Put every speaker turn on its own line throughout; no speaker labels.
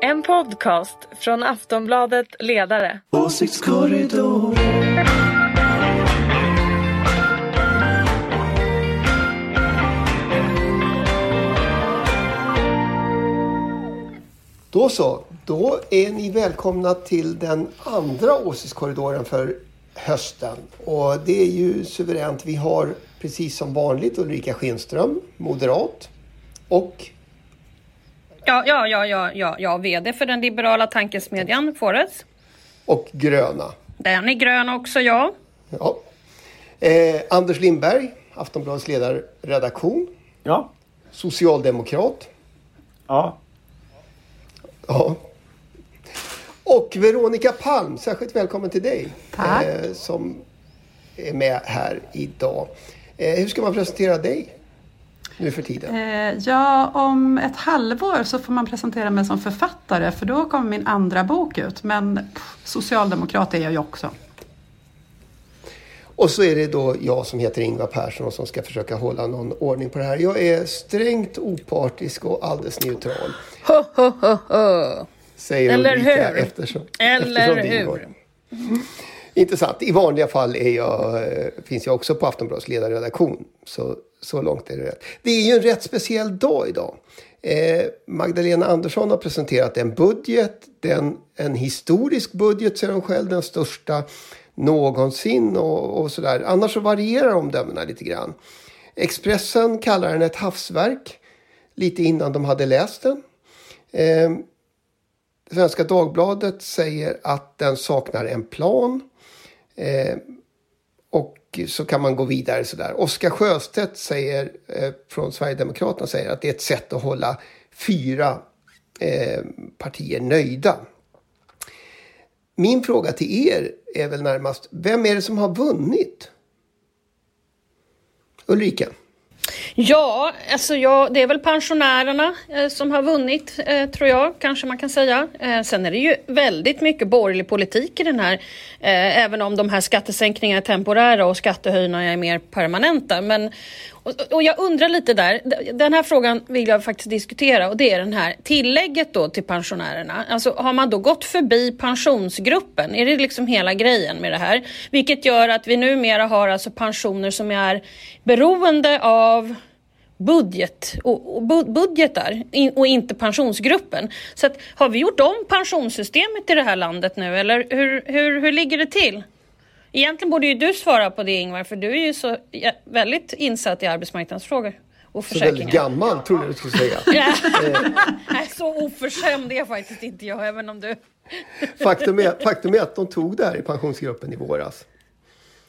En podcast från Aftonbladet Ledare.
Åsiktskorridoren.
Då så, då är ni välkomna till den andra åsiktskorridoren för hösten. Och det är ju suveränt. Vi har precis som vanligt Ulrika Schenström, moderat. Och
Ja, ja, ja, ja, ja, ja, VD för den liberala tankesmedjan Fores.
och gröna.
Den är grön också, ja.
Ja. Eh, Anders Lindberg, Aftonbladets ledarredaktion.
Ja.
Socialdemokrat.
Ja.
Ja. Och Veronica Palm, särskilt välkommen till dig.
Tack.
Eh, som är med här idag. Eh, hur ska man presentera dig nu för tiden?
Eh, Ja, om ett halvår så får man presentera mig som författare för då kommer min andra bok ut. Men pff, socialdemokrat är jag ju också.
Och så är det då jag som heter Ingvar Persson och som ska försöka hålla någon ordning på det här. Jag är strängt opartisk och alldeles neutral.
Ho, ho, ho, ho.
Säger
Eller
Ulrika
hur?
Eftersom,
Eller
eftersom
hur?
ingår. Intressant. I vanliga fall är jag, eh, finns jag också på Aftonbladets ledarredaktion. Så, så långt är det rätt. Det är ju en rätt speciell dag idag. Eh, Magdalena Andersson har presenterat en budget. Den, en historisk budget säger hon själv. Den största någonsin och, och sådär. Annars så varierar omdömena lite grann. Expressen kallar den ett havsverk. Lite innan de hade läst den. Eh, Svenska Dagbladet säger att den saknar en plan. Eh, och så kan man gå vidare sådär. Oskar Sjöstedt säger, eh, från Sverigedemokraterna säger att det är ett sätt att hålla fyra eh, partier nöjda. Min fråga till er är väl närmast, vem är det som har vunnit? Ulrika?
Ja, alltså jag, det är väl pensionärerna eh, som har vunnit, eh, tror jag, kanske man kan säga. Eh, sen är det ju väldigt mycket borgerlig politik i den här, eh, även om de här skattesänkningarna är temporära och skattehöjningarna är mer permanenta. Men, och, och jag undrar lite där, den här frågan vill jag faktiskt diskutera och det är den här tillägget då till pensionärerna. Alltså har man då gått förbi pensionsgruppen? Är det liksom hela grejen med det här? Vilket gör att vi numera har alltså pensioner som är beroende av budget och, och bu- budgetar in, och inte pensionsgruppen. Så att, har vi gjort om pensionssystemet i det här landet nu eller hur, hur, hur ligger det till? Egentligen borde ju du svara på det Ingvar för du är ju så ja, väldigt insatt i arbetsmarknadsfrågor och
Så väldigt gammal trodde jag du skulle säga.
Nej, så oförskämd är faktiskt inte jag även om du...
Faktum är, faktum är att de tog det här i pensionsgruppen i våras.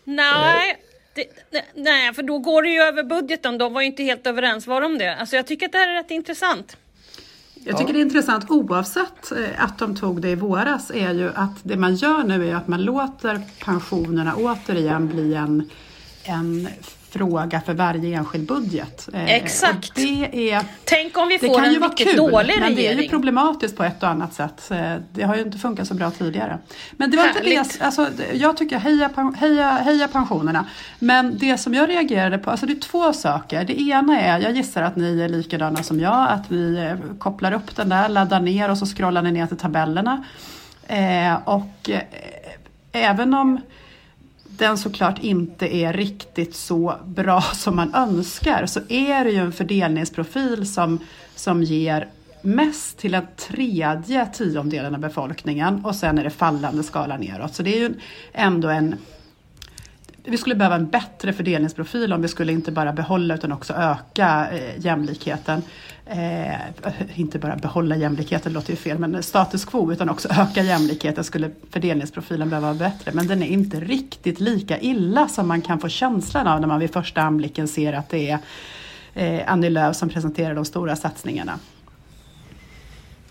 Nej. Det, nej, nej, för då går det ju över budgeten. De var ju inte helt överens. Var de det? Alltså jag tycker att det här är rätt intressant.
Jag tycker det är intressant oavsett eh, att de tog det i våras är ju att det man gör nu är att man låter pensionerna återigen bli en, en fråga för varje enskild budget. Eh,
Exakt.
Det är
Tänk om vi
det
får en
vara
mycket
kul,
dålig
men det är ju
regering.
problematiskt på ett och annat sätt. Eh, Det har ju inte funkat så bra tidigare. Men det var inte det, alltså, jag tycker heja, heja, heja pensionerna. Men det som jag reagerade på, alltså det är två saker. Det ena är, jag gissar att ni är likadana som jag, att vi eh, kopplar upp den där, laddar ner och så scrollar ni ner till tabellerna. Eh, och eh, även om den såklart inte är riktigt så bra som man önskar så är det ju en fördelningsprofil som, som ger mest till en tredje tiondelen av befolkningen och sen är det fallande skala neråt. Så det är ju ändå en vi skulle behöva en bättre fördelningsprofil om vi skulle inte bara behålla utan också öka eh, jämlikheten. Eh, inte bara behålla jämlikheten låter ju fel, men status quo utan också öka jämlikheten skulle fördelningsprofilen behöva vara bättre. Men den är inte riktigt lika illa som man kan få känslan av när man vid första anblicken ser att det är eh, Annie Lööf som presenterar de stora satsningarna.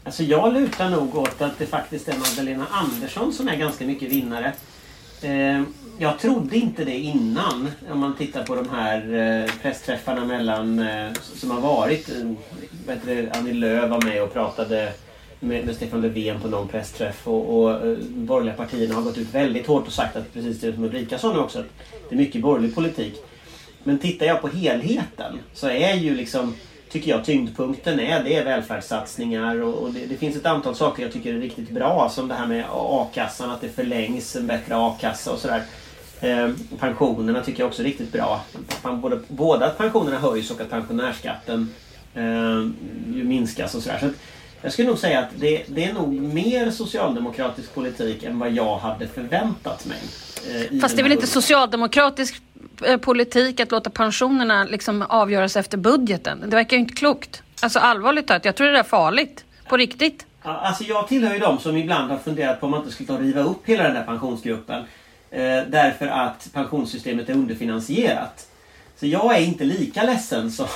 Alltså jag lutar nog åt att det faktiskt är Magdalena Andersson som är ganska mycket vinnare. Eh, jag trodde inte det innan. Om man tittar på de här eh, pressträffarna mellan, eh, som har varit. Eh, Annie Lööf var med och pratade med, med Stefan Löfven på någon pressträff. Och, och eh, de borgerliga partierna har gått ut väldigt hårt och sagt att precis det som Ulrika sa nu också. Att det är mycket borgerlig politik. Men tittar jag på helheten så är ju liksom tycker jag tyngdpunkten är. Det är välfärdssatsningar och, och det, det, finns ett antal saker jag tycker är riktigt bra. Som det här med a-kassan, att det förlängs en bättre a-kassa och sådär. Eh, pensionerna tycker jag också är riktigt bra. Både, både att pensionerna höjs och att pensionärsskatten eh, minskas och sådär. Så jag skulle nog säga att det, det, är nog mer socialdemokratisk politik än vad jag hade förväntat mig.
Eh, Fast det är väl inte socialdemokratisk Eh, politik att låta pensionerna liksom avgöras efter budgeten? Det verkar ju inte klokt. Alltså allvarligt talat, jag tror det är farligt. På riktigt.
Alltså jag tillhör ju de som ibland har funderat på om man inte skulle ta och riva upp hela den där pensionsgruppen. Eh, därför att pensionssystemet är underfinansierat. Så jag är inte lika ledsen som...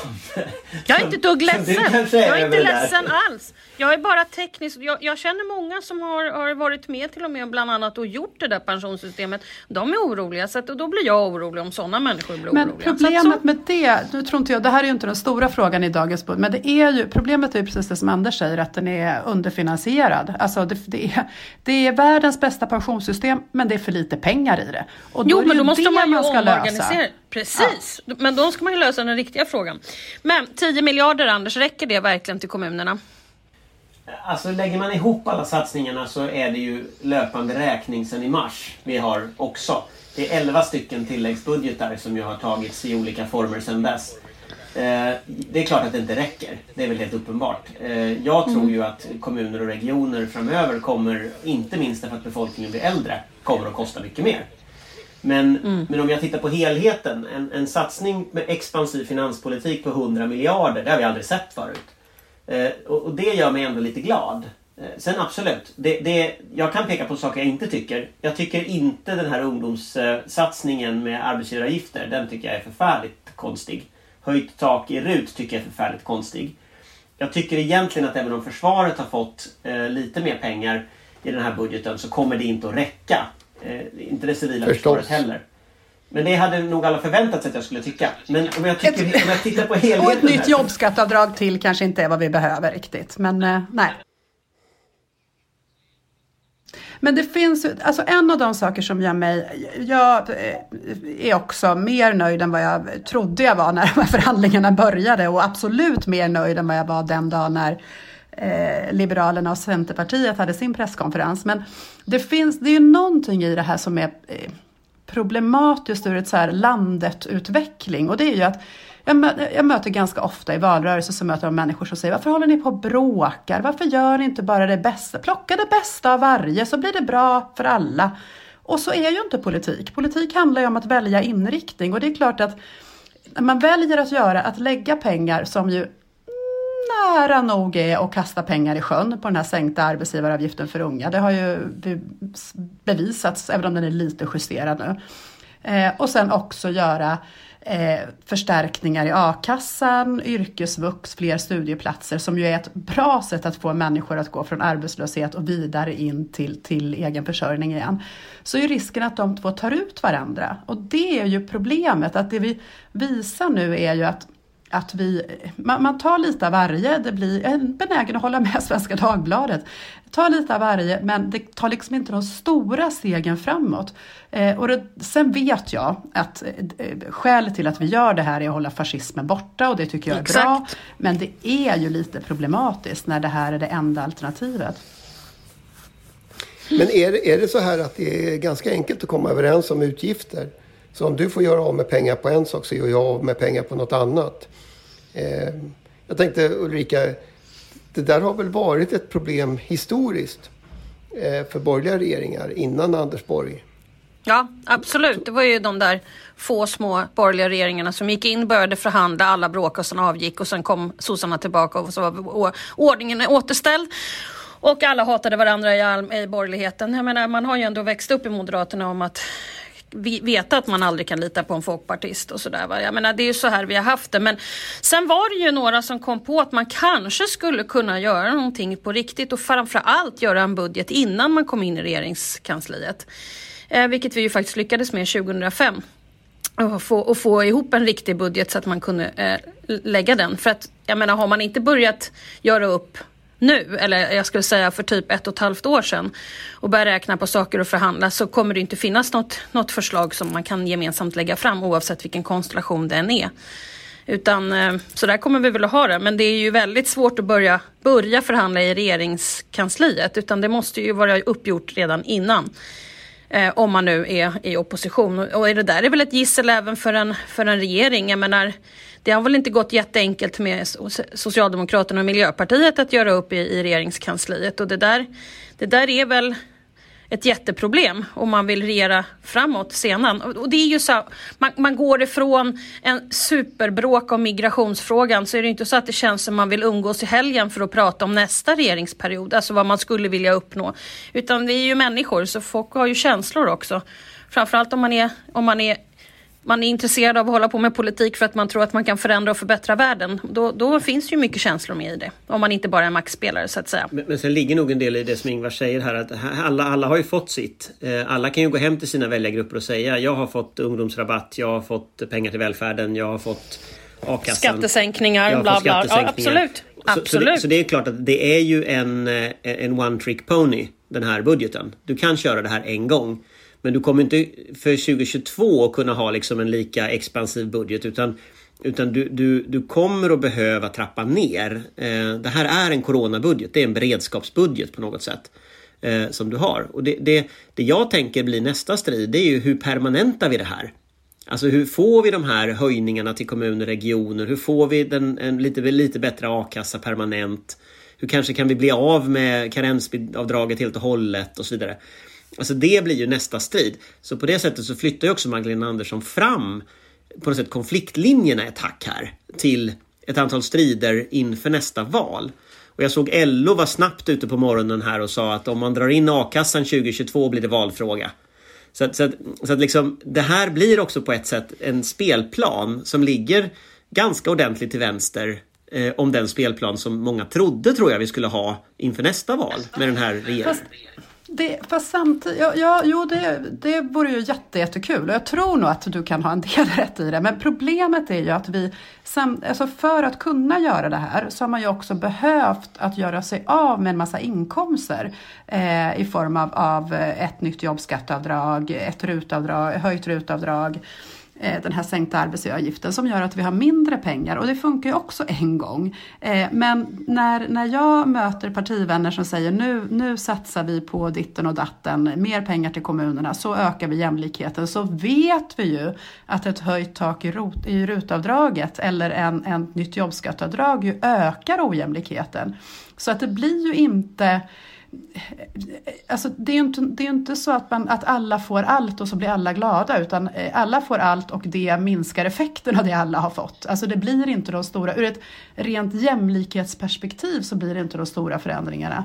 Jag är inte ett dugg ledsen. Jag är inte ledsen alls. Jag är bara teknisk. Jag, jag, känner många som har, har varit med till och med bland annat och gjort det där pensionssystemet. De är oroliga så att, och då blir jag orolig om sådana människor blir
men
oroliga.
Problemet så, med det, nu tror inte jag, det här är ju inte den stora frågan i dagens budget, men det är ju, problemet är ju precis det som Anders säger, att den är underfinansierad. Alltså det, det, är, det är världens bästa pensionssystem, men det är för lite pengar i det.
Och då jo, men då måste man ju man omorganisera. Precis, ja. men då ska man ju lösa den riktiga frågan. Men 10 miljarder Anders, räcker det verkligen till kommunerna?
Alltså lägger man ihop alla satsningarna så är det ju löpande räkning sedan i mars vi har också. Det är 11 stycken tilläggsbudgetar som ju har tagits i olika former sedan dess. Eh, det är klart att det inte räcker. Det är väl helt uppenbart. Eh, jag tror ju att kommuner och regioner framöver kommer, inte minst därför att befolkningen blir äldre, kommer att kosta mycket mer. Men, mm. men om jag tittar på helheten, en, en satsning med expansiv finanspolitik på 100 miljarder, det har vi aldrig sett förut. Eh, och, och, det gör mig ändå lite glad. Eh, sen absolut, det, det, jag kan peka på saker jag inte tycker. Jag tycker inte den här ungdomssatsningen med arbetsgivaravgifter, den tycker jag är förfärligt konstig. Höjt tak i RUT tycker jag är förfärligt konstig. Jag tycker egentligen att även om försvaret har fått eh, lite mer pengar i den här budgeten så kommer det inte att räcka. Eh, inte det civila Förstås. försvaret heller. Men det hade nog alla förväntat sig att jag skulle tycka. Men om jag, tycker, om jag tittar på helheten.
Och ett nytt jobbskatteavdrag till kanske inte är vad vi behöver riktigt. Men eh, nej. Men det finns, alltså en av de saker som gör mig, jag eh, är också mer nöjd än vad jag trodde jag var när de här förhandlingarna började och absolut mer nöjd än vad jag var den dag när eh, Liberalerna och Centerpartiet hade sin presskonferens. Men det finns, det är ju någonting i det här som är eh, problematiskt ur ett så här landet-utveckling och det är ju att jag, mö jag möter ganska ofta i valrörelser så möter jag människor som säger varför håller ni på och bråkar? Varför gör ni inte bara det bästa? Plocka det bästa av varje så blir det bra för alla. Och så är ju inte politik. Politik handlar ju om att välja inriktning och det är klart att när man väljer att göra, att lägga pengar som ju nära nog är att kasta pengar i sjön på den här sänkta arbetsgivaravgiften för unga. Det har ju bevisats, även om den är lite justerad nu. Eh, och sen också göra eh, förstärkningar i a-kassan, yrkesvux, fler studieplatser som ju är ett bra sätt att få människor att gå från arbetslöshet och vidare in till, till egen försörjning igen. Så är risken att de två tar ut varandra och det är ju problemet att det vi visar nu är ju att att vi, man, man, tar lite av varje, det blir en benägen att hålla med Svenska Dagbladet. Ta lite av varje, men det tar liksom inte de stora stegen framåt. Eh, och det, sen vet jag att eh, skälet till att vi gör det här är att hålla fascismen borta och det tycker jag är Exakt. bra. Men det är ju lite problematiskt när det här är det enda alternativet.
Men är det, är det så här att det är ganska enkelt att komma överens om utgifter? Så om du får göra av med pengar på en sak så gör jag av med pengar på något annat. Eh, jag tänkte Ulrika, det där har väl varit ett problem historiskt eh, för borgerliga regeringar innan Anders Borg?
Ja, absolut. Det var ju de där få små borgerliga regeringarna som gick in, började förhandla, alla bråkade och sen avgick och sen kom sossarna tillbaka och så var ordningen återställd. Och alla hatade varandra i, all, i borgerligheten. Jag menar, man har ju ändå växt upp i Moderaterna om att veta att man aldrig kan lita på en folkpartist och sådär. Jag menar, det är ju så här vi har haft det. Men sen var det ju några som kom på att man kanske skulle kunna göra någonting på riktigt och framförallt göra en budget innan man kom in i regeringskansliet. Eh, vilket vi ju faktiskt lyckades med 2005 och få, och få ihop en riktig budget så att man kunde eh, lägga den. För att jag menar, har man inte börjat göra upp nu, eller jag skulle säga för typ ett och ett halvt år sedan och börja räkna på saker och förhandla så kommer det inte finnas något, något förslag som man kan gemensamt lägga fram oavsett vilken konstellation den är. Utan eh, så där kommer vi väl att ha det. Men det är ju väldigt svårt att börja, börja förhandla i regeringskansliet. Utan det måste ju vara uppgjort redan innan. Eh, om man nu är i opposition. Och det där är väl ett gissel även för en, för en regering. Jag menar, det har väl inte gått jätteenkelt med Socialdemokraterna och Miljöpartiet att göra upp i, i regeringskansliet. Och det där, det där är väl ett jätteproblem om man vill regera framåt senare. Och det är ju så, man, man går ifrån en superbråk om migrationsfrågan så är det inte så att det känns som man vill umgås i helgen för att prata om nästa regeringsperiod, alltså vad man skulle vilja uppnå. Utan vi är ju människor så folk har ju känslor också. Framförallt om man är, om man är man är intresserad av att hålla på med politik för att man tror att man kan förändra och förbättra världen, då, då finns det ju mycket känslor med i det. Om man inte bara är maxspelare så att säga.
Men, men sen ligger nog en del i det som Ingvar säger här att alla, alla har ju fått sitt. Eh, alla kan ju gå hem till sina väljargrupper och säga jag har fått ungdomsrabatt, jag har fått pengar till välfärden, jag har fått a-kassan.
Skattesänkningar, bla bla. Ja, absolut. absolut.
Så, så, det, så, det, är klart att det är ju en, eh, en one trick pony den här budgeten. Du kan köra det här en gång. Men du kommer inte för 2022 kunna ha liksom en lika expansiv budget utan utan du, du, du kommer att behöva trappa ner. Eh, det här är en coronabudget. Det är en beredskapsbudget på något sätt. Eh, som du har. Och det, det, det jag tänker blir nästa strid det är ju hur permanentar vi det här? Alltså hur får vi de här höjningarna till kommuner och regioner? Hur får vi den, en lite, lite bättre a-kassa permanent? Hur kanske kan vi bli av med karensavdraget helt och hållet och så vidare. Alltså det blir ju nästa strid. Så på det sättet så flyttar ju också Magdalena Andersson fram på något sätt konfliktlinjerna ett hack här till ett antal strider inför nästa val. Och jag såg LO var snabbt ute på morgonen här och sa att om man drar in a-kassan 2022 blir det valfråga. Så att, så att, så att liksom, det här blir också på ett sätt en spelplan som ligger ganska ordentligt till vänster eh, om den spelplan som många trodde tror jag vi skulle ha inför nästa val med den här regeringen. Fast,
det, fast samtidigt, ja, ja, jo det, det vore ju jätte, jättekul och jag tror nog att du kan ha en del rätt i det. Men problemet är ju att vi, alltså för att kunna göra det här så har man ju också behövt att göra sig av med en massa inkomster eh, i form av, av ett nytt jobbskatteavdrag, ett rutavdrag, höjt rutavdrag Eh, den här sänkta arbetsgivaravgiften som gör att vi har mindre pengar och det funkar ju också en gång. Eh, men när, när jag möter partivänner som säger nu, nu satsar vi på ditten och datten, mer pengar till kommunerna, så ökar vi jämlikheten, så vet vi ju att ett höjt tak i, rot, i rutavdraget eller en, en nytt jobbskatteavdrag ju ökar ojämlikheten. Så att det blir ju inte Alltså, det är ju inte, det är inte så att, man, att alla får allt och så blir alla glada utan eh, alla får allt och det minskar effekten av det alla har fått. Alltså det blir inte de stora, ur ett rent jämlikhetsperspektiv så blir det inte de stora förändringarna.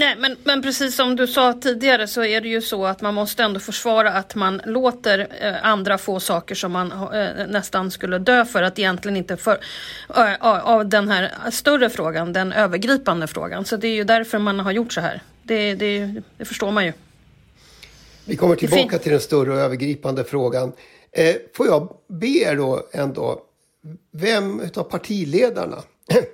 Nej, men, men precis som du sa tidigare så är det ju så att man måste ändå försvara att man låter eh, andra få saker som man eh, nästan skulle dö för att egentligen inte för eh, av den här större frågan, den övergripande frågan. Så det är ju därför man har gjort så här. Det, det, det förstår man ju.
Vi kommer tillbaka till den större och övergripande frågan. Eh, får jag be er då ändå, vem av partiledarna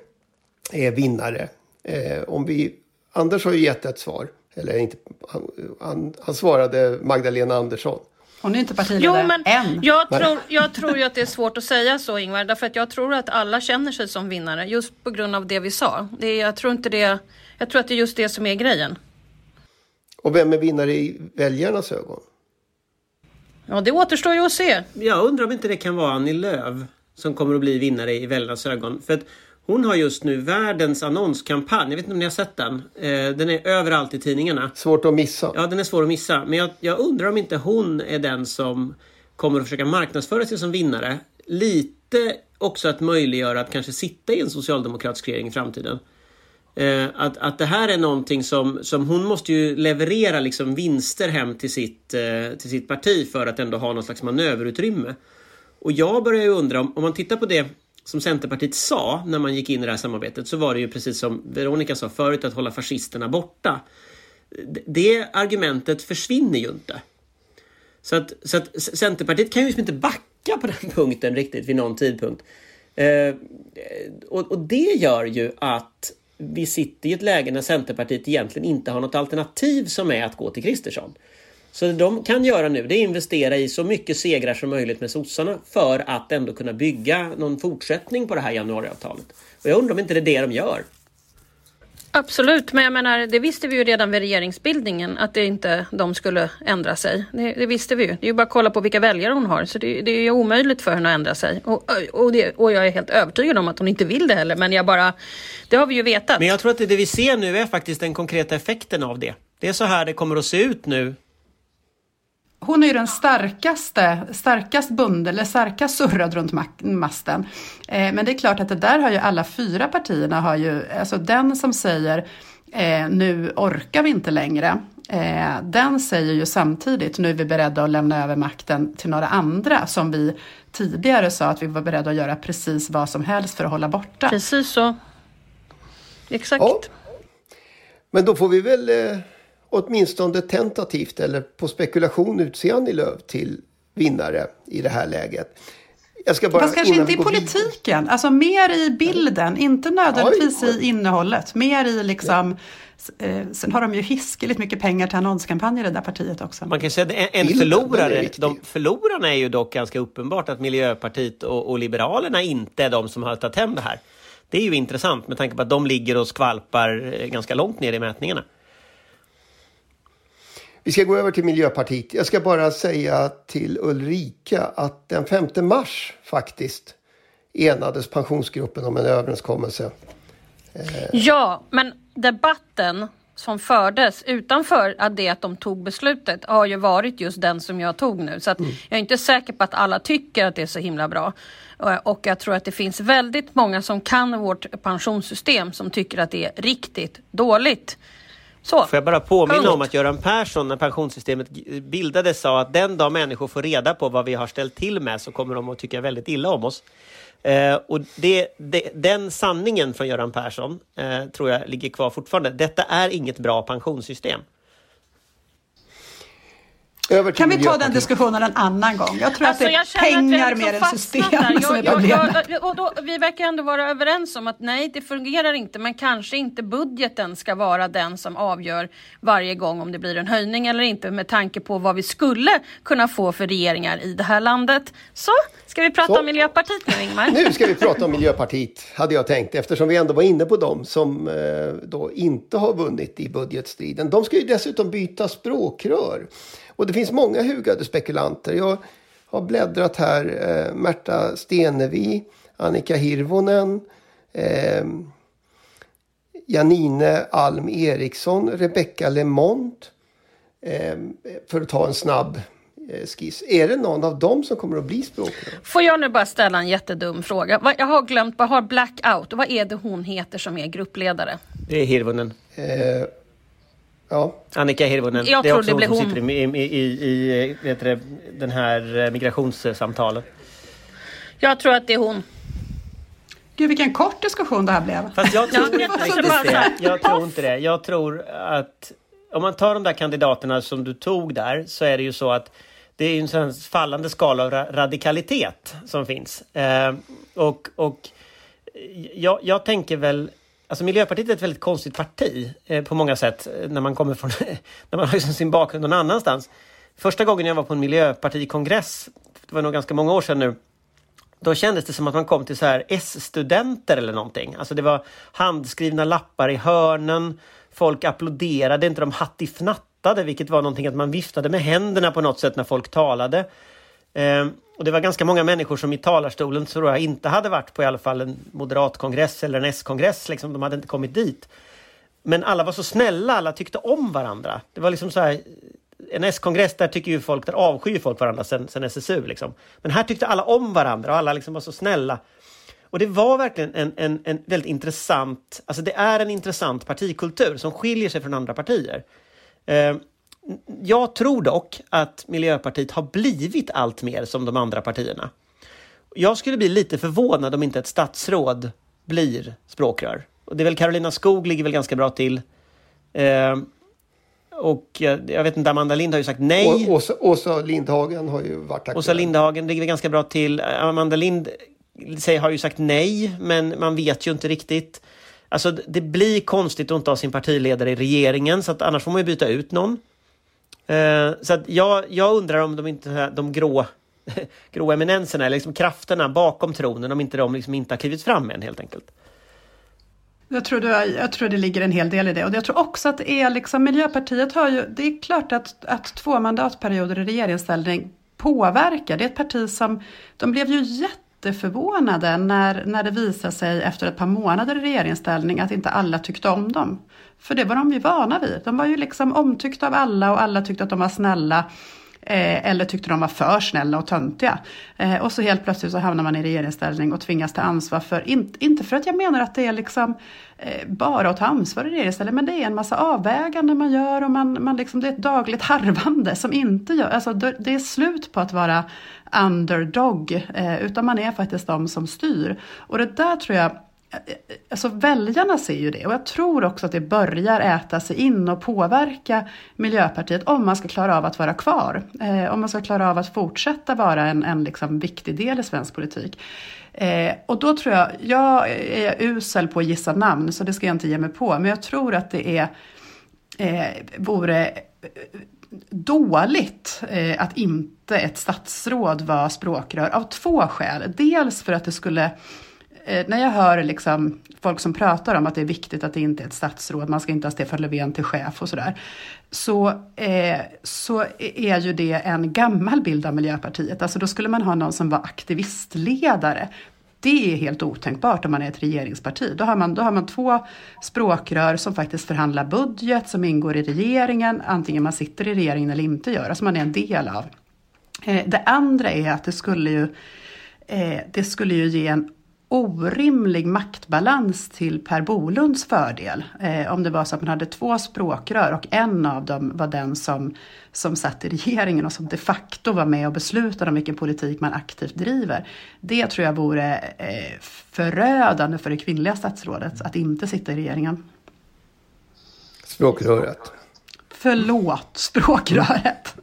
är vinnare? Eh, om vi Anders har ju gett ett svar. Eller inte, han, han, han svarade Magdalena Andersson.
Hon är inte partiledare jo, men än.
Jag tror, jag tror ju att det är svårt att säga så Ingvar, därför att jag tror att alla känner sig som vinnare just på grund av det vi sa. Det är, jag, tror inte det, jag tror att det är just det som är grejen.
Och vem är vinnare i väljarnas ögon?
Ja, det återstår ju att se.
Jag undrar om inte det kan vara Annie Lööf som kommer att bli vinnare i väljarnas ögon. För att hon har just nu världens annonskampanj. Jag vet inte om ni har sett den? Eh, den är överallt i tidningarna.
Svårt att missa.
Ja, den är svår att missa. Men jag, jag undrar om inte hon är den som kommer att försöka marknadsföra sig som vinnare. Lite också att möjliggöra att kanske sitta i en socialdemokratisk regering i framtiden. Eh, att, att det här är någonting som, som hon måste ju leverera liksom vinster hem till sitt, eh, till sitt parti för att ändå ha något slags manöverutrymme. Och jag börjar ju undra om, om man tittar på det som Centerpartiet sa när man gick in i det här samarbetet så var det ju precis som Veronica sa förut att hålla fascisterna borta. Det argumentet försvinner ju inte. Så att, så att Centerpartiet kan ju liksom inte backa på den punkten riktigt vid någon tidpunkt. Eh, och, och, det gör ju att vi sitter i ett läge när Centerpartiet egentligen inte har något alternativ som är att gå till Kristersson. Så det de kan göra nu det är investera i så mycket segrar som möjligt med sossarna för att ändå kunna bygga någon fortsättning på det här januariavtalet. Och jag undrar om inte det är det de gör.
Absolut, men jag menar, det visste vi ju redan vid regeringsbildningen att det inte de skulle ändra sig. Det, det visste vi ju. Det är ju bara att kolla på vilka väljare hon har, så det, det är ju omöjligt för henne att ändra sig. Och, och, det, och, jag är helt övertygad om att hon inte vill det heller, men jag bara... Det har vi ju vetat.
Men jag tror att det, det vi ser nu är faktiskt den konkreta effekten av det. Det är så här det kommer att se ut nu
hon är ju den starkaste, starkast bunden, eller starkast surrad runt masten. Eh, men det är klart att det där har ju alla fyra partierna, har ju, alltså den som säger eh, nu orkar vi inte längre, eh, den säger ju samtidigt nu är vi beredda att lämna över makten till några andra som vi tidigare sa att vi var beredda att göra precis vad som helst för att hålla borta.
Precis så. Exakt.
Ja. Men då får vi väl eh åtminstone tentativt eller på spekulation utse Annie Lööf till vinnare i det här läget.
Jag ska bara, Fast kanske inte i politiken, vid... alltså mer i bilden, inte nödvändigtvis ja, i innehållet. Mer i liksom, ja. eh, sen har de ju hiskeligt mycket pengar till annonskampanjer i det där partiet också.
Man kan säga att en, en förlorare, de förlorarna är ju dock ganska uppenbart att Miljöpartiet och, och Liberalerna inte är de som har tagit hem det här. Det är ju intressant med tanke på att de ligger och skvalpar eh, ganska långt ner i mätningarna.
Vi ska gå över till Miljöpartiet. Jag ska bara säga till Ulrika att den 5 mars faktiskt enades pensionsgruppen om en överenskommelse.
Ja, men debatten som fördes utanför att det att de tog beslutet har ju varit just den som jag tog nu. Så mm. jag är inte säker på att alla tycker att det är så himla bra. Och jag tror att det finns väldigt många som kan vårt pensionssystem som tycker att det är riktigt dåligt. Så.
Får jag bara påminna Punkt. om att Göran Persson när pensionssystemet bildades sa att den dag människor får reda på vad vi har ställt till med så kommer de att tycka väldigt illa om oss. Eh, och det, det, den sanningen från Göran Persson eh, tror jag ligger kvar fortfarande. Detta är inget bra pensionssystem
kan vi ta den diskussionen en annan gång? Jag tror alltså, att det är pengar mer än system jag, som är problemet.
Jag, och då, vi verkar ändå vara överens om att nej, det fungerar inte, men kanske inte budgeten ska vara den som avgör varje gång om det blir en höjning eller inte med tanke på vad vi skulle kunna få för regeringar i det här landet. Så, ska vi prata Så. om Miljöpartiet nu Ingmar?
Nu ska vi prata om Miljöpartiet, hade jag tänkt, eftersom vi ändå var inne på dem som eh, då inte har vunnit i budgetstriden. De ska ju dessutom byta språkrör. Och det finns många hugade spekulanter. Jag har bläddrat här. Eh, Märta Stenevi, Annika Hirvonen, eh, Janine Alm Eriksson, Rebecca LeMond. Eh, för att ta en snabb eh, skiss. Är det någon av dem som kommer att bli språkrör?
Får jag nu bara ställa en jättedum fråga? Jag har glömt, vad har Blackout? Vad är det hon heter som är gruppledare?
Det är Hirvonen. Eh,
Ja.
Annika Hirvonen.
Jag
det är
också
hon
som
sitter i, i, i, i vet det, den här eh, migrationssamtalen.
Jag tror att det är hon.
Gud vilken kort diskussion det här blev.
Fast jag tror inte det. Jag tror inte det. Jag tror att om man tar de där kandidaterna som du tog där så är det ju så att det är en sån fallande skala av radikalitet som finns. Eh, och och jag, jag tänker väl Alltså Miljöpartiet är ett väldigt konstigt parti eh, på många sätt eh, när man kommer från, när man har liksom sin bakgrund någon annanstans. Första gången jag var på en miljöpartikongress, det var nog ganska många år sedan nu, då kändes det som att man kom till så här S-studenter eller någonting. Alltså det var handskrivna lappar i hörnen, folk applåderade, inte de hattifnattade, vilket var någonting att man viftade med händerna på något sätt när folk talade. Eh, och det var ganska många människor som i talarstolen tror jag inte hade varit på i alla fall en moderatkongress eller en S-kongress. Liksom, de hade inte kommit dit. Men alla var så snälla, alla tyckte om varandra. Det var liksom så här, en S-kongress där tycker ju folk, där avskyr folk varandra sen, sen SSU. Liksom. Men här tyckte alla om varandra och alla liksom var så snälla. Och det var verkligen en, en, en väldigt intressant, alltså det är en intressant partikultur som skiljer sig från andra partier. Eh, jag tror dock att Miljöpartiet har blivit allt mer som de andra partierna. Jag skulle bli lite förvånad om inte ett statsråd blir språkrör. Och det är väl Carolina Skog ligger väl ganska bra till. Eh, och jag, jag, vet inte, Amanda Lind har ju sagt nej.
Åsa, Åsa Lindhagen har ju varit aktuell.
Åsa Lindhagen ligger ganska bra till. Amanda Lind säger, har ju sagt nej, men man vet ju inte riktigt. Alltså det blir konstigt att inte ha sin partiledare i regeringen, så att annars får man ju byta ut någon. Eh, så att jag, jag undrar om de inte de grå, grå eminenserna, eller liksom krafterna bakom tronen, om inte de liksom inte har klivit fram än helt enkelt.
Jag tror, du, jag tror det ligger en hel del i det. Och jag tror också att det är liksom, Miljöpartiet har ju, det är klart att, att två mandatperioder i regeringsställning påverkar. Det är ett parti som, de blev ju jätteförvånade när, när det visade sig efter ett par månader i regeringsställning att inte alla tyckte om dem. För det var de ju vana vid. De var ju liksom omtyckta av alla och alla tyckte att de var snälla. Eh, eller tyckte de var för snälla och töntiga. Eh, och så helt plötsligt så hamnar man i regeringsställning och tvingas ta ansvar för, in, inte för att jag menar att det är liksom eh, bara att ta ansvar i regeringsställning, men det är en massa avväganden man gör och man, man liksom, det är ett dagligt harvande som inte gör, alltså det är slut på att vara underdog, eh, utan man är faktiskt de som styr. Och det där tror jag eh, Alltså väljarna ser ju det och jag tror också att det börjar äta sig in och påverka Miljöpartiet om man ska klara av att vara kvar. Eh, om man ska klara av att fortsätta vara en, en liksom viktig del i svensk politik. Eh, och då tror jag, jag är usel på att gissa namn så det ska jag inte ge mig på, men jag tror att det är, eh, vore dåligt eh, att inte ett statsråd var språkrör av två skäl. Dels för att det skulle eh, när jag hör liksom folk som pratar om att det är viktigt att det inte är ett statsråd, man ska inte ha Stefan Löfven till chef och sådär. Så, eh, så är ju det en gammal bild av Miljöpartiet. Alltså då skulle man ha någon som var aktivistledare. Det är helt otänkbart om man är ett regeringsparti. Då har man, då har man två språkrör som faktiskt förhandlar budget, som ingår i regeringen, antingen man sitter i regeringen eller inte gör, alltså man är en del av. Eh, det andra är att det skulle ju eh, det skulle ju ge en orimlig maktbalans till Per Bolunds fördel. Eh, om det var så att man hade två språkrör och en av dem var den som, som satt i regeringen och som de facto var med och beslutade om vilken politik man aktivt driver. Det tror jag vore eh, förödande för det kvinnliga statsrådet att inte sitta i regeringen.
Språkröret.
Förlåt, språkröret.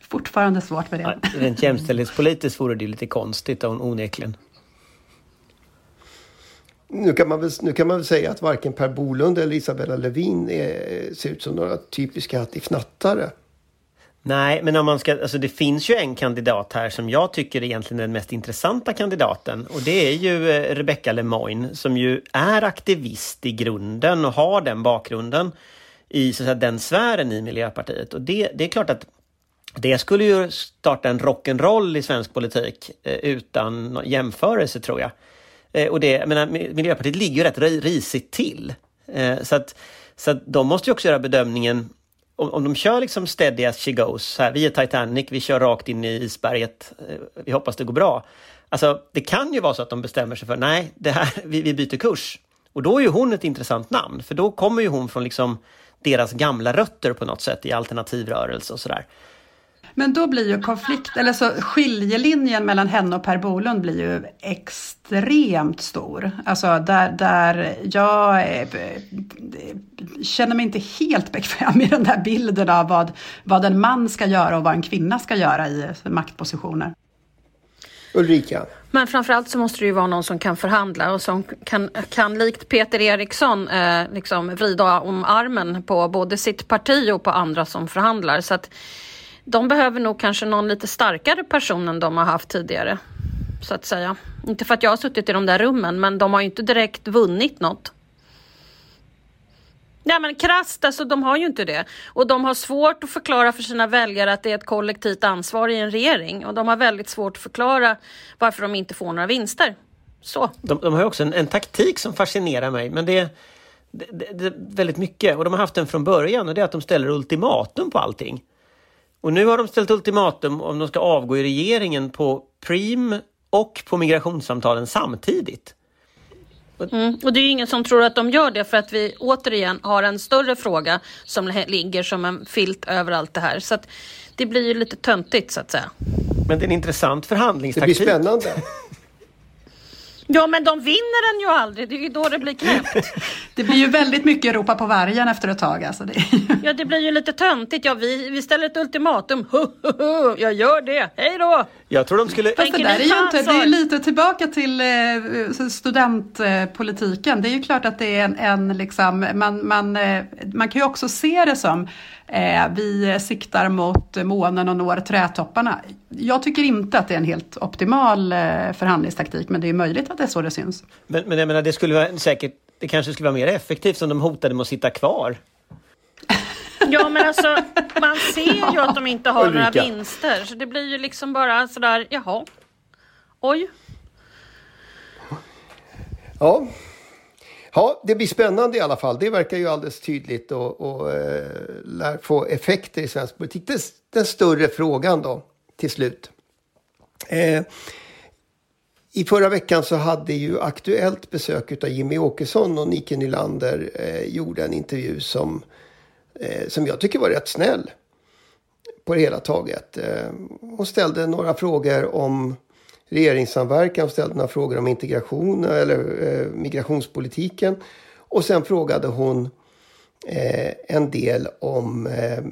Fortfarande svårt med det.
rent jämställdhetspolitiskt vore det lite konstigt onekligen.
Nu kan, man väl, nu kan man väl säga att varken Per Bolund eller Isabella Lövin är, ser ut som några typiska hattifnattare.
Nej, men om man ska, alltså det finns ju en kandidat här som jag tycker är egentligen den mest intressanta kandidaten. Och det är ju eh, Rebecca Lemoine som ju är aktivist i grunden och har den bakgrunden i så att säga, den sfären i Miljöpartiet. Och det, det är klart att det skulle ju starta en rock'n'roll i svensk politik eh, utan jämförelse tror jag. Eh, och det, jag menar, Miljöpartiet ligger ju rätt risigt till. Eh, så att, så att de måste ju också göra bedömningen om, om de kör liksom steady as she goes, här, vi är Titanic, vi kör rakt in i isberget, eh, vi hoppas det går bra. Alltså, det kan ju vara så att de bestämmer sig för, nej, det här, vi, vi byter kurs. Och då är ju hon ett intressant namn, för då kommer ju hon från liksom deras gamla rötter på något sätt i alternativrörelse och sådär.
Men då blir ju konflikt, eller så skiljelinjen mellan henne och Per Bolund blir ju extremt stor. Alltså där, där jag eh, känner mig inte helt bekväm i den där bilden av vad, vad en man ska göra och vad en kvinna ska göra i maktpositioner.
Ulrika?
Men framförallt så måste det ju vara någon som kan förhandla och som kan, kan likt Peter Eriksson eh, liksom vrida om armen på både sitt parti och på andra som förhandlar. Så att de behöver nog kanske någon lite starkare person än de har haft tidigare. Så att säga. Inte för att jag har suttit i de där rummen, men de har ju inte direkt vunnit något. Nej men krasst, alltså de har ju inte det. Och de har svårt att förklara för sina väljare att det är ett kollektivt ansvar i en regering. Och de har väldigt svårt att förklara varför de inte får några vinster. Så.
De, de har också en, en, taktik som fascinerar mig, men det, det, det, det är väldigt mycket. Och de har haft den från början och det är att de ställer ultimatum på allting. Och nu har de ställt ultimatum om de ska avgå i regeringen på Prim och på migrationssamtalen samtidigt.
Mm. Och det är ju ingen som tror att de gör det för att vi återigen har en större fråga som ligger som en filt över allt det här. Så att det blir ju lite töntigt så att säga.
Men det är en intressant förhandlingstaktik.
Det blir spännande.
Ja, men de vinner den ju aldrig. Det är ju då det blir knäppt.
det blir ju väldigt mycket ropa på vargen efter ett tag. Alltså det.
ja, det blir ju lite töntigt. Ja, vi, vi ställer ett ultimatum. Jag gör det. Hej då!
Jag tror de skulle...
Fast det där är ju inte, det är lite tillbaka till eh, studentpolitiken. Det är ju klart att det är en, en liksom, man, man, eh, man kan ju också se det som eh, vi siktar mot månen och når trädtopparna. Jag tycker inte att det är en helt optimal eh, förhandlingstaktik, men det är möjligt att det är så det syns.
Men, men jag menar, det skulle vara säkert, det kanske skulle vara mer effektivt om de hotade med att sitta kvar.
Ja men alltså man ser ju att de inte har Ulrika. några vinster så det blir ju liksom bara sådär jaha. Oj.
Ja. Ja, det blir spännande i alla fall. Det verkar ju alldeles tydligt och, och eh, lär få effekter i svensk politik. Den, den större frågan då, till slut. Eh, I förra veckan så hade ju Aktuellt besök av Jimmy Åkesson och Nike Nylander eh, gjorde en intervju som, eh, som jag tycker var rätt snäll på det hela taget. Eh, hon ställde några frågor om regeringssamverkan och ställde några frågor om integration eller eh, migrationspolitiken. Och sen frågade hon eh, en del om eh,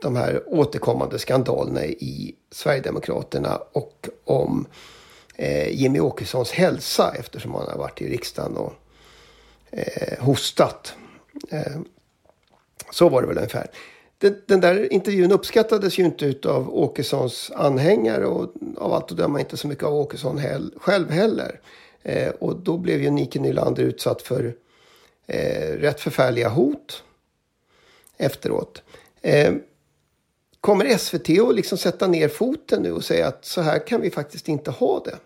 de här återkommande skandalerna i Sverigedemokraterna och om eh, Jimmy Åkessons hälsa eftersom han har varit i riksdagen och eh, hostat. Eh, så var det väl ungefär den, den, där intervjun uppskattades ju inte av Åkessons anhängare och av allt att döma inte så mycket av Åkesson hell, själv heller. Eh, och då blev ju Nike Nylander utsatt för eh, rätt förfärliga hot efteråt. Eh, kommer SVT att liksom sätta ner foten nu och säga att så här kan vi faktiskt inte ha det?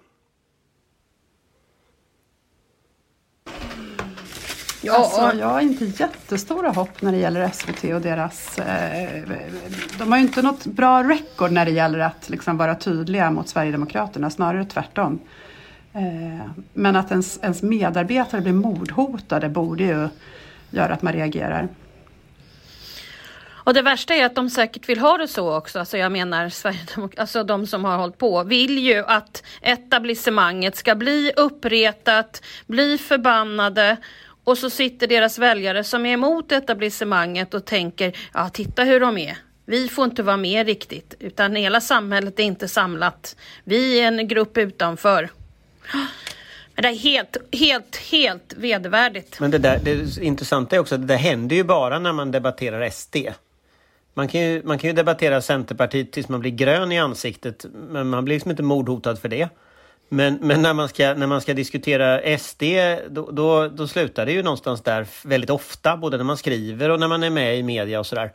Ja, alltså, jag har inte jättestora hopp när det gäller SVT och deras... Eh, de har ju inte något bra record när det gäller att liksom vara tydliga mot Sverigedemokraterna, snarare tvärtom. Eh, men att ens, ens medarbetare blir mordhotade borde ju göra att man reagerar.
Och det värsta är att de säkert vill ha det så också. Alltså jag menar, alltså de som har hållit på vill ju att etablissemanget ska bli uppretat, bli förbannade och så sitter deras väljare som är emot etablissemanget och tänker, ja titta hur de är. Vi får inte vara med riktigt, utan hela samhället är inte samlat. Vi är en grupp utanför. Men det är helt, helt, helt vedervärdigt.
Men det, där, det intressanta är också att det där händer ju bara när man debatterar SD. Man kan, ju, man kan ju debattera Centerpartiet tills man blir grön i ansiktet, men man blir liksom inte mordhotad för det. Men, men när, man ska, när man ska diskutera SD, då, då, då, slutar det ju någonstans där väldigt ofta, både när man skriver och när man är med i media och sådär.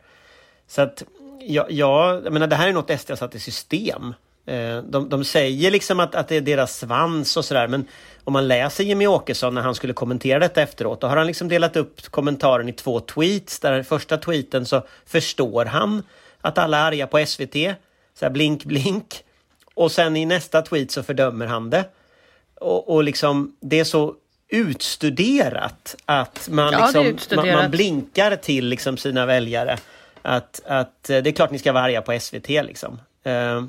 Så att, ja, ja, jag menar, det här är något SD har satt i system. Eh, de, de säger liksom att, att det är deras svans och sådär, men om man läser Jimmy Åkesson när han skulle kommentera detta efteråt, då har han liksom delat upp kommentaren i två tweets. Där första tweeten så förstår han att alla är arga på SVT, så här blink blink. Och sen i nästa tweet så fördömer han det. Och, och liksom, det är så utstuderat att man, ja, liksom, utstuderat. Man, man, blinkar till liksom sina väljare. Att, att eh, det är klart ni ska vara arga på SVT liksom. Uh,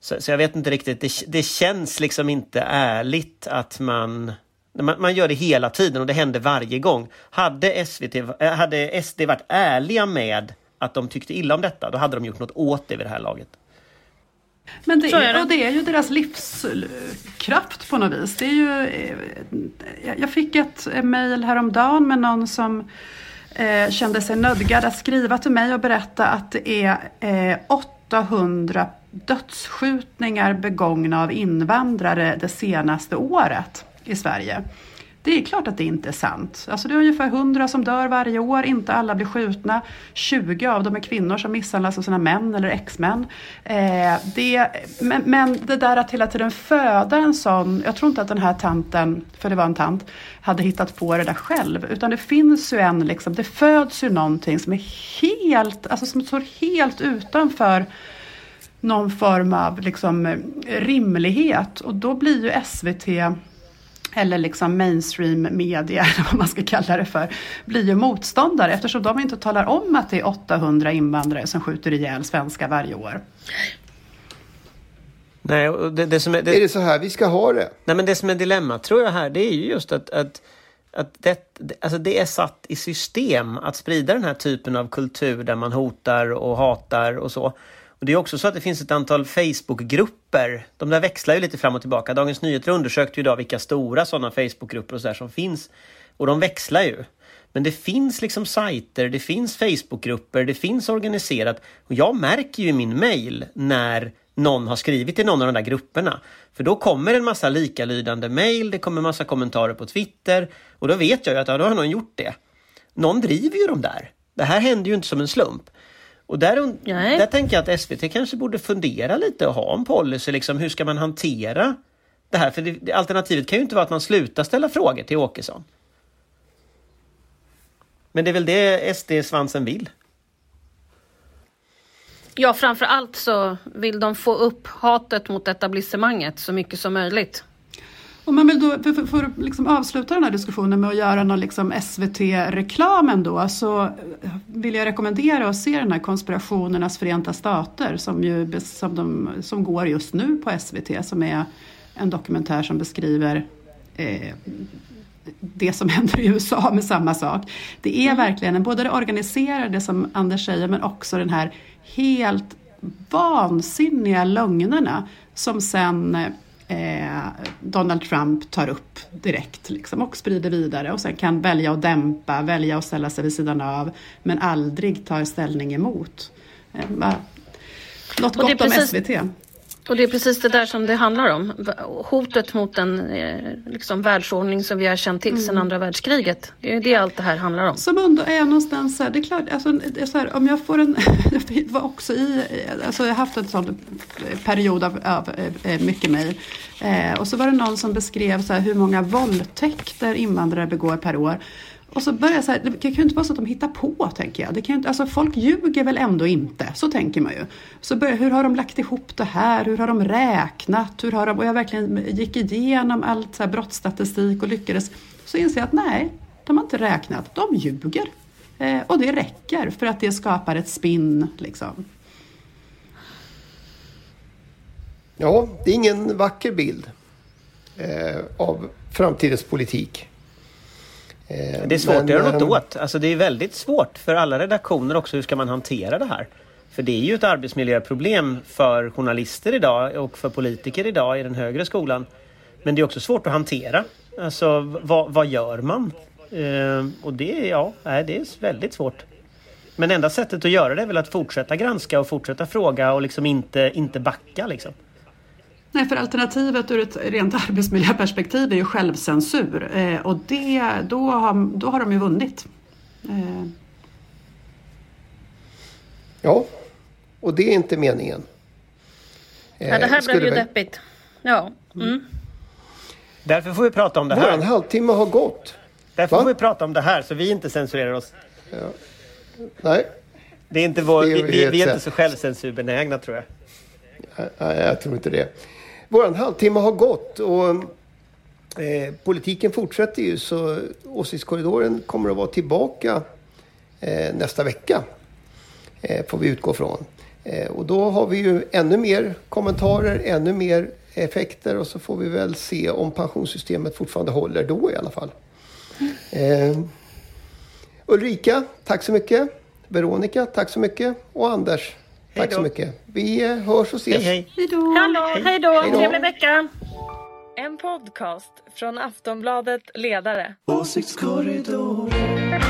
så, så, jag vet inte riktigt, det, det känns liksom inte ärligt att man, man, man gör det hela tiden och det händer varje gång. Hade, SVT, eh, hade SD varit ärliga med att de tyckte illa om detta, då hade de gjort något åt det vid det här laget.
Men det är, och det är ju deras livskraft på något vis. Det är ju, eh, jag fick ett mejl häromdagen med någon som eh, kände sig nödgad att skriva till mig och berätta att det är eh, 800 dödsskjutningar begångna av invandrare det senaste året i Sverige. Det är klart att det inte är sant. Alltså det är ungefär 100 som dör varje år, inte alla blir skjutna. 20 av dem är kvinnor som misshandlas av sina män eller exmän. Eh, det, men, men, det där att hela tiden föda en sån, jag tror inte att den här tanten, för det var en tant, hade hittat på det där själv. Utan det finns ju en, liksom, det föds ju någonting som är helt, alltså som står helt utanför någon form av liksom, rimlighet. Och då blir ju SVT eller liksom mainstream media, eller vad man ska kalla det för, blir ju motståndare eftersom de inte talar om att det är 800 invandrare som skjuter ihjäl svenskar varje år.
Nej, och det, det som är, det,
Är det så här vi ska ha det?
Nej, men det som är dilemma tror jag här, det är ju just att, att, att det, alltså det är satt i system att sprida den här typen av kultur där man hotar och hatar och så. Och Det är också så att det finns ett antal Facebookgrupper. De där växlar ju lite fram och tillbaka. Dagens Nyheter undersökte ju idag vilka stora sådana Facebookgrupper och så där som finns. Och de växlar ju. Men det finns liksom sajter, det finns Facebookgrupper, det finns organiserat. Och jag märker ju i min mail när någon har skrivit i någon av de där grupperna. För då kommer en massa likalydande mail, det kommer massa kommentarer på Twitter och då vet jag ju att ja, då har någon gjort det. Någon driver ju de där. Det här händer ju inte som en slump. Och där,
Nej.
där tänker jag att SVT kanske borde fundera lite och ha en policy, liksom, hur ska man hantera det här? För det, det, alternativet kan ju inte vara att man slutar ställa frågor till Åkesson. Men det är väl det SD-svansen vill?
Ja, framför allt så vill de få upp hatet mot etablissemanget så mycket som möjligt.
Om man vill då, för, för, för att liksom avsluta den här diskussionen med att göra någon liksom SVT-reklam ändå så vill jag rekommendera att se den här Konspirationernas Förenta Stater som, ju, som, de, som går just nu på SVT som är en dokumentär som beskriver eh, det som händer i USA med samma sak. Det är verkligen både det organiserade som Anders säger men också den här helt vansinniga lögnerna som sen eh, Donald Trump tar upp direkt liksom, och sprider vidare och sen kan välja att dämpa, välja att ställa sig vid sidan av men aldrig tar ställning emot. Eh, något gott om
precis-
SVT.
Och det är precis det där som det handlar om. Hotet mot en eh, liksom, världsordning som vi har känt till sedan andra världskriget. Det är det allt det här handlar om.
Som ändå är någonstans så här, det är klart, alltså, är så här, om jag får en, jag var också i, alltså jag har haft en sån period av, av eh, mycket mejl. Eh, och så var det någon som beskrev så här, hur många våldtäkter invandrare begår per år. Och så börjar jag så här, det kan ju inte vara så att de hittar på, tänker jag. Det kan ju inte, alltså folk ljuger väl ändå inte, så tänker man ju. Så börjar, hur har de lagt ihop det här? Hur har de räknat? Hur har de, och jag verkligen gick igenom allt så här brottsstatistik och lyckades. Så inser jag att nej, de har inte räknat. De ljuger. Eh, och det räcker för att det skapar ett spinn. Liksom.
Ja, det är ingen vacker bild eh, av framtidens politik. Eh,
Det är svårt
men,
att göra något
ehm,
åt. Alltså det är väldigt svårt för alla redaktioner också. Hur ska man hantera det här? För det är ju ett arbetsmiljöproblem för journalister idag och för politiker idag i den högre skolan. Men det är också svårt att hantera. Alltså vad, vad gör man? Eh, och det, ja, det är väldigt svårt. Men enda sättet att göra det är väl att fortsätta granska och fortsätta fråga och liksom inte, inte backa liksom.
Nej, för alternativet ur ett rent arbetsmiljöperspektiv är ju självcensur. Eh, och det, då, har, då har de ju vunnit. Eh,
Ja, och det är inte meningen.
Ja, det här
Eh,
blev ju
väl-
deppigt. Ja. Mm.
Därför får vi prata om det här.
halvtimme har gått.
Därför
Va?
får vi prata om det här så vi inte censurerar oss.
Nej,
Det är inte vår,
Det är
vi, vi, vi är inte så självcensurbenägna tror jag.
Nej, jag tror inte det. Våran halvtimme har gått och eh, politiken fortsätter ju så åsiktskorridoren kommer att vara tillbaka eh, nästa vecka. Eh, får vi utgå från. Eh, och då har vi ju ännu mer kommentarer, ännu mer effekter och så får vi väl se om pensionssystemet fortfarande håller då i alla fall. Eh, Ulrika, tack så mycket. Veronica, tack så mycket. Och Anders, tack
då.
så mycket. Vi eh, hörs och ses.
Hej hej!
hej då!
Hallå, hej då,
Hej då.
trevlig vecka!
En podcast från Aftonbladet Ledare.
Åsiktskorridoren